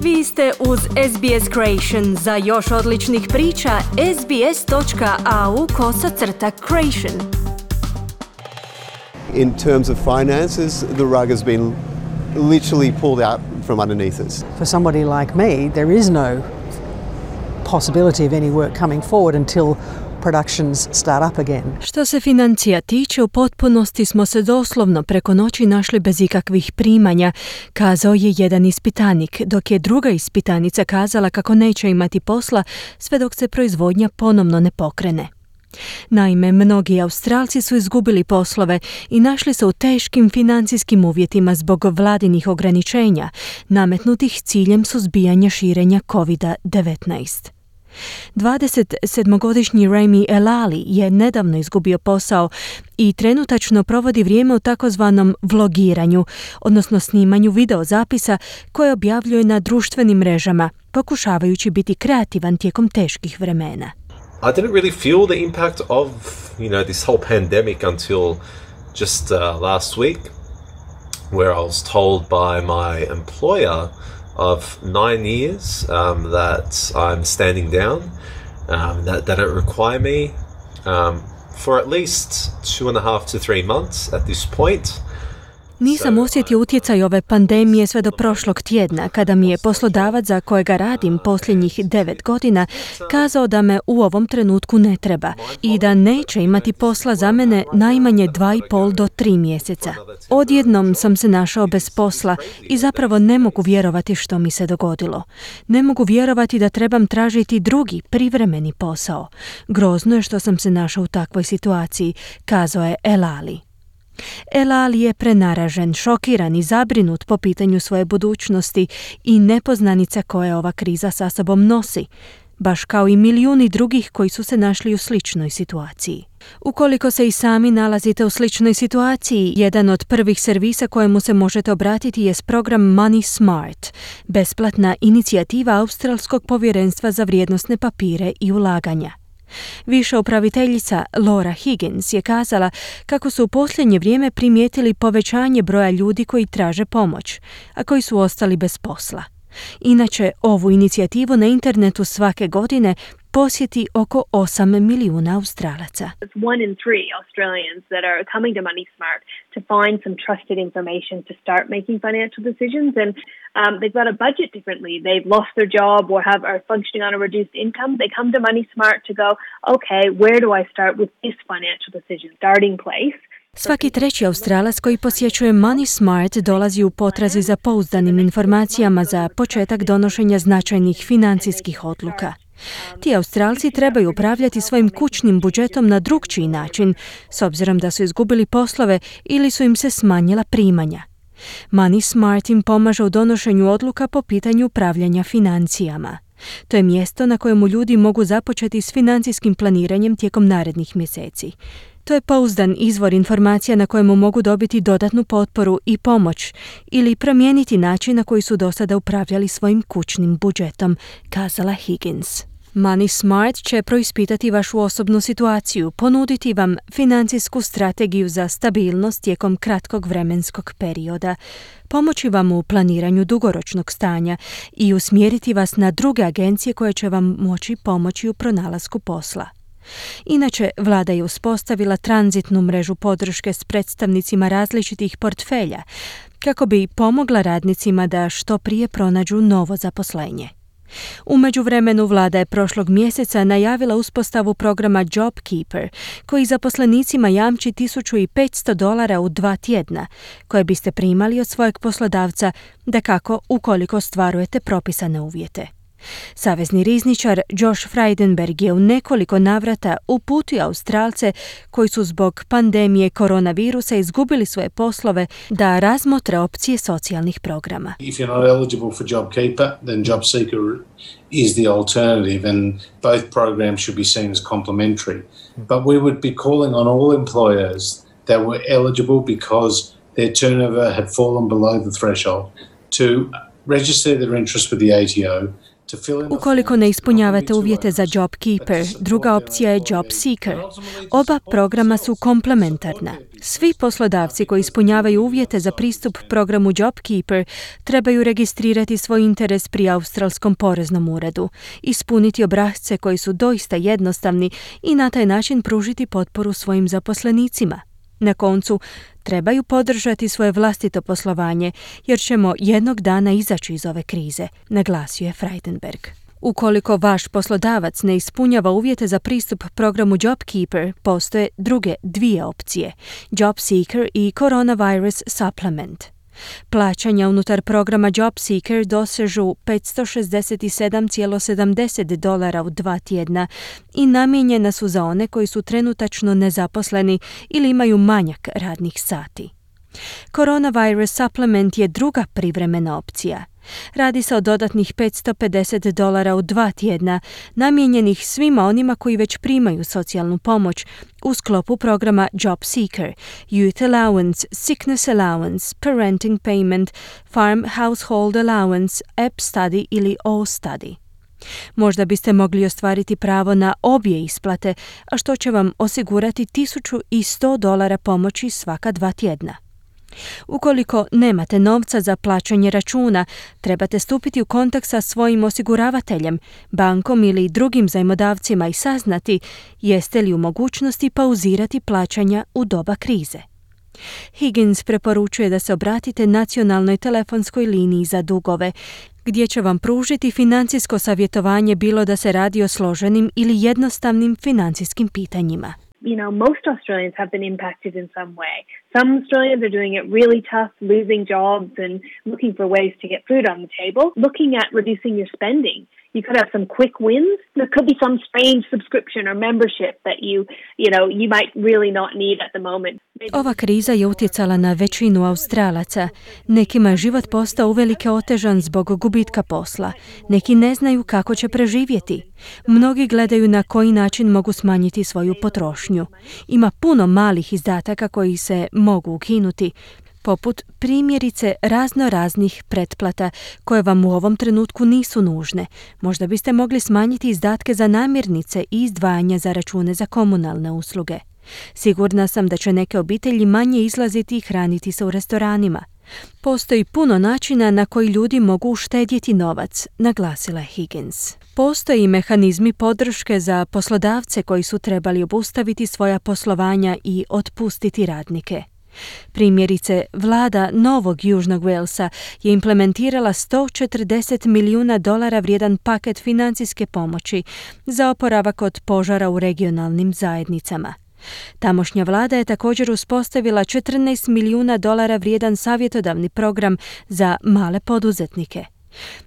Vi ste uz SBS Creation. Za još odličnih priča, sbs.au creation. In terms of finances, the rug has been literally pulled out from underneath us. For somebody like me, there is no possibility of any work coming forward until productions start up again. Što se financija tiče, u potpunosti smo se doslovno preko noći našli bez ikakvih primanja, kazao je jedan ispitanik, dok je druga ispitanica kazala kako neće imati posla sve dok se proizvodnja ponovno ne pokrene. Naime, mnogi Australci su izgubili poslove i našli se u teškim financijskim uvjetima zbog vladinih ograničenja, nametnutih ciljem suzbijanja širenja COVID-19. 27-godišnji Rami Elali je nedavno izgubio posao i trenutačno provodi vrijeme u takozvanom vlogiranju, odnosno snimanju videozapisa koje objavljuje na društvenim mrežama, pokušavajući biti kreativan tijekom teških vremena. I didn't really feel the impact of, you know, this whole pandemic until just uh, last week where I was told by my employer of nine years um, that I'm standing down, um, that don't require me um, for at least two and a half to three months at this point. Nisam osjetio utjecaj ove pandemije sve do prošlog tjedna, kada mi je poslodavac za kojega radim posljednjih devet godina kazao da me u ovom trenutku ne treba i da neće imati posla za mene najmanje dva i pol do tri mjeseca. Odjednom sam se našao bez posla i zapravo ne mogu vjerovati što mi se dogodilo. Ne mogu vjerovati da trebam tražiti drugi, privremeni posao. Grozno je što sam se našao u takvoj situaciji, kazao je Elali. El Ali je prenaražen, šokiran i zabrinut po pitanju svoje budućnosti i nepoznanica koje ova kriza sa sobom nosi, baš kao i milijuni drugih koji su se našli u sličnoj situaciji. Ukoliko se i sami nalazite u sličnoj situaciji, jedan od prvih servisa kojemu se možete obratiti je program Money Smart, besplatna inicijativa Australskog povjerenstva za vrijednostne papire i ulaganja. Viša upraviteljica Laura Higgins je kazala kako su u posljednje vrijeme primijetili povećanje broja ljudi koji traže pomoć, a koji su ostali bez posla. Inače, ovu inicijativu na internetu svake godine posjeti oko 8 milijuna Australaca. one in three Australians that are coming to Money Smart to find some trusted information to start making financial decisions. And um, they've got a budget differently. They've lost their job or have are functioning on a reduced income. They come to Money Smart to go, okay, where do I start with this financial decision starting place? Svaki treći Australac koji posjećuje Money Smart dolazi u potrazi za pouzdanim informacijama za početak donošenja značajnih financijskih odluka. Ti Australci trebaju upravljati svojim kućnim budžetom na drugčiji način, s obzirom da su izgubili poslove ili su im se smanjila primanja. Money Smart im pomaže u donošenju odluka po pitanju upravljanja financijama. To je mjesto na kojemu ljudi mogu započeti s financijskim planiranjem tijekom narednih mjeseci. To je pouzdan izvor informacija na kojemu mogu dobiti dodatnu potporu i pomoć ili promijeniti način na koji su do sada upravljali svojim kućnim budžetom, kazala Higgins. Money Smart će proispitati vašu osobnu situaciju, ponuditi vam financijsku strategiju za stabilnost tijekom kratkog vremenskog perioda, pomoći vam u planiranju dugoročnog stanja i usmjeriti vas na druge agencije koje će vam moći pomoći u pronalasku posla. Inače, vlada je uspostavila tranzitnu mrežu podrške s predstavnicima različitih portfelja kako bi pomogla radnicima da što prije pronađu novo zaposlenje. U međuvremenu vlada je prošlog mjeseca najavila uspostavu programa JobKeeper, koji zaposlenicima jamči 1500 dolara u dva tjedna, koje biste primali od svojeg poslodavca, da kako ukoliko stvarujete propisane uvjete. Savezni rizničar Josh Frydenberg je u nekoliko navrata uputio Australce koji su zbog pandemije koronavirusa izgubili svoje poslove da razmotre opcije socijalnih programa. If you're not eligible for JobKeeper, then seeker is the alternative and both programs should be seen as complementary. But we would be calling on all employers that were eligible because their turnover had fallen below the threshold to register their interest with the ATO Ukoliko ne ispunjavate uvjete uh, za Job Keeper, druga opcija je Job Seeker. Oba programa su komplementarna. Svi poslodavci koji ispunjavaju uvjete za pristup programu Job Keeper trebaju registrirati svoj interes pri Australskom poreznom uredu, ispuniti obrazce koji su doista jednostavni i na taj način pružiti potporu svojim zaposlenicima. Na koncu, trebaju podržati svoje vlastito poslovanje jer ćemo jednog dana izaći iz ove krize, naglasio je Freidenberg. Ukoliko vaš poslodavac ne ispunjava uvjete za pristup programu JobKeeper, postoje druge dvije opcije, JobSeeker i Coronavirus Supplement. Plaćanja unutar programa JobSeeker dosežu 567,70 dolara u dva tjedna i namijenjena su za one koji su trenutačno nezaposleni ili imaju manjak radnih sati. Coronavirus supplement je druga privremena opcija – Radi se o dodatnih 550 dolara u dva tjedna, namijenjenih svima onima koji već primaju socijalnu pomoć u sklopu programa Job Seeker, Youth Allowance, Sickness Allowance, Parenting Payment, Farm Household Allowance, App Study ili O Study. Možda biste mogli ostvariti pravo na obje isplate, a što će vam osigurati 1100 dolara pomoći svaka dva tjedna. Ukoliko nemate novca za plaćanje računa, trebate stupiti u kontakt sa svojim osiguravateljem, bankom ili drugim zajmodavcima i saznati jeste li u mogućnosti pauzirati plaćanja u doba krize. Higgins preporučuje da se obratite nacionalnoj telefonskoj liniji za dugove, gdje će vam pružiti financijsko savjetovanje bilo da se radi o složenim ili jednostavnim financijskim pitanjima. Some Australians are doing it really tough, losing jobs and looking for ways to get food on the table, looking at reducing your spending. You could have some quick wins. There could be some strange subscription or membership that you, you know, you might really not need at the moment. Ova kriza je utjecala na većinu Australaca. Nekima je život postao uvelike otežan zbog gubitka posla. Neki ne znaju kako će preživjeti. Mnogi gledaju na koji način mogu smanjiti svoju potrošnju. Ima puno malih izdataka koji se mogu ukinuti, poput primjerice razno raznih pretplata koje vam u ovom trenutku nisu nužne. Možda biste mogli smanjiti izdatke za namirnice i izdvajanja za račune za komunalne usluge. Sigurna sam da će neke obitelji manje izlaziti i hraniti se u restoranima. Postoji puno načina na koji ljudi mogu uštedjeti novac, naglasila je Higgins. Postoji mehanizmi podrške za poslodavce koji su trebali obustaviti svoja poslovanja i otpustiti radnike. Primjerice, vlada Novog Južnog Walesa je implementirala 140 milijuna dolara vrijedan paket financijske pomoći za oporavak od požara u regionalnim zajednicama. Tamošnja vlada je također uspostavila 14 milijuna dolara vrijedan savjetodavni program za male poduzetnike.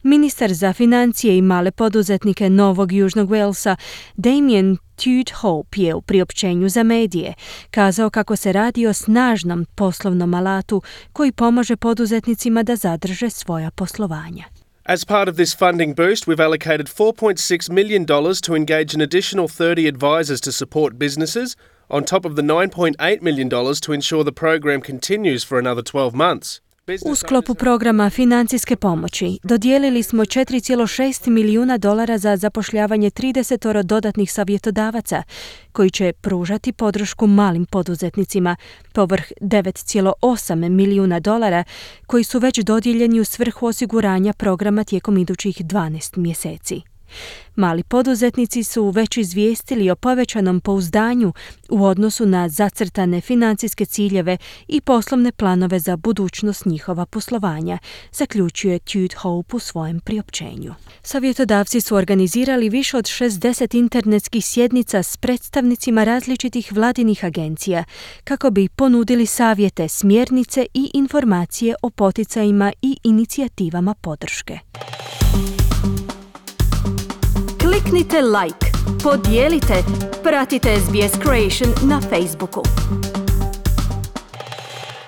Ministar za financije i male poduzetnike Novog Južnog Walesa Damien Tude Hope je u priopćenju za medije kazao kako se radi o snažnom poslovnom alatu koji pomaže poduzetnicima da zadrže svoja poslovanja. As part of this funding boost, we've allocated $4.6 million to engage an additional 30 advisors to support businesses on top of the $9.8 million to ensure the program continues for another 12 months. U sklopu programa financijske pomoći dodijelili smo 4,6 milijuna dolara za zapošljavanje 30 dodatnih savjetodavaca koji će pružati podršku malim poduzetnicima povrh 9,8 milijuna dolara koji su već dodijeljeni u svrhu osiguranja programa tijekom idućih 12 mjeseci. Mali poduzetnici su već izvijestili o povećanom pouzdanju u odnosu na zacrtane financijske ciljeve i poslovne planove za budućnost njihova poslovanja, zaključuje Tude Hope u svojem priopćenju. Savjetodavci su organizirali više od 60 internetskih sjednica s predstavnicima različitih vladinih agencija kako bi ponudili savjete, smjernice i informacije o poticajima i inicijativama podrške. Kliknite like, podijelite, pratite SBS Creation na Facebooku.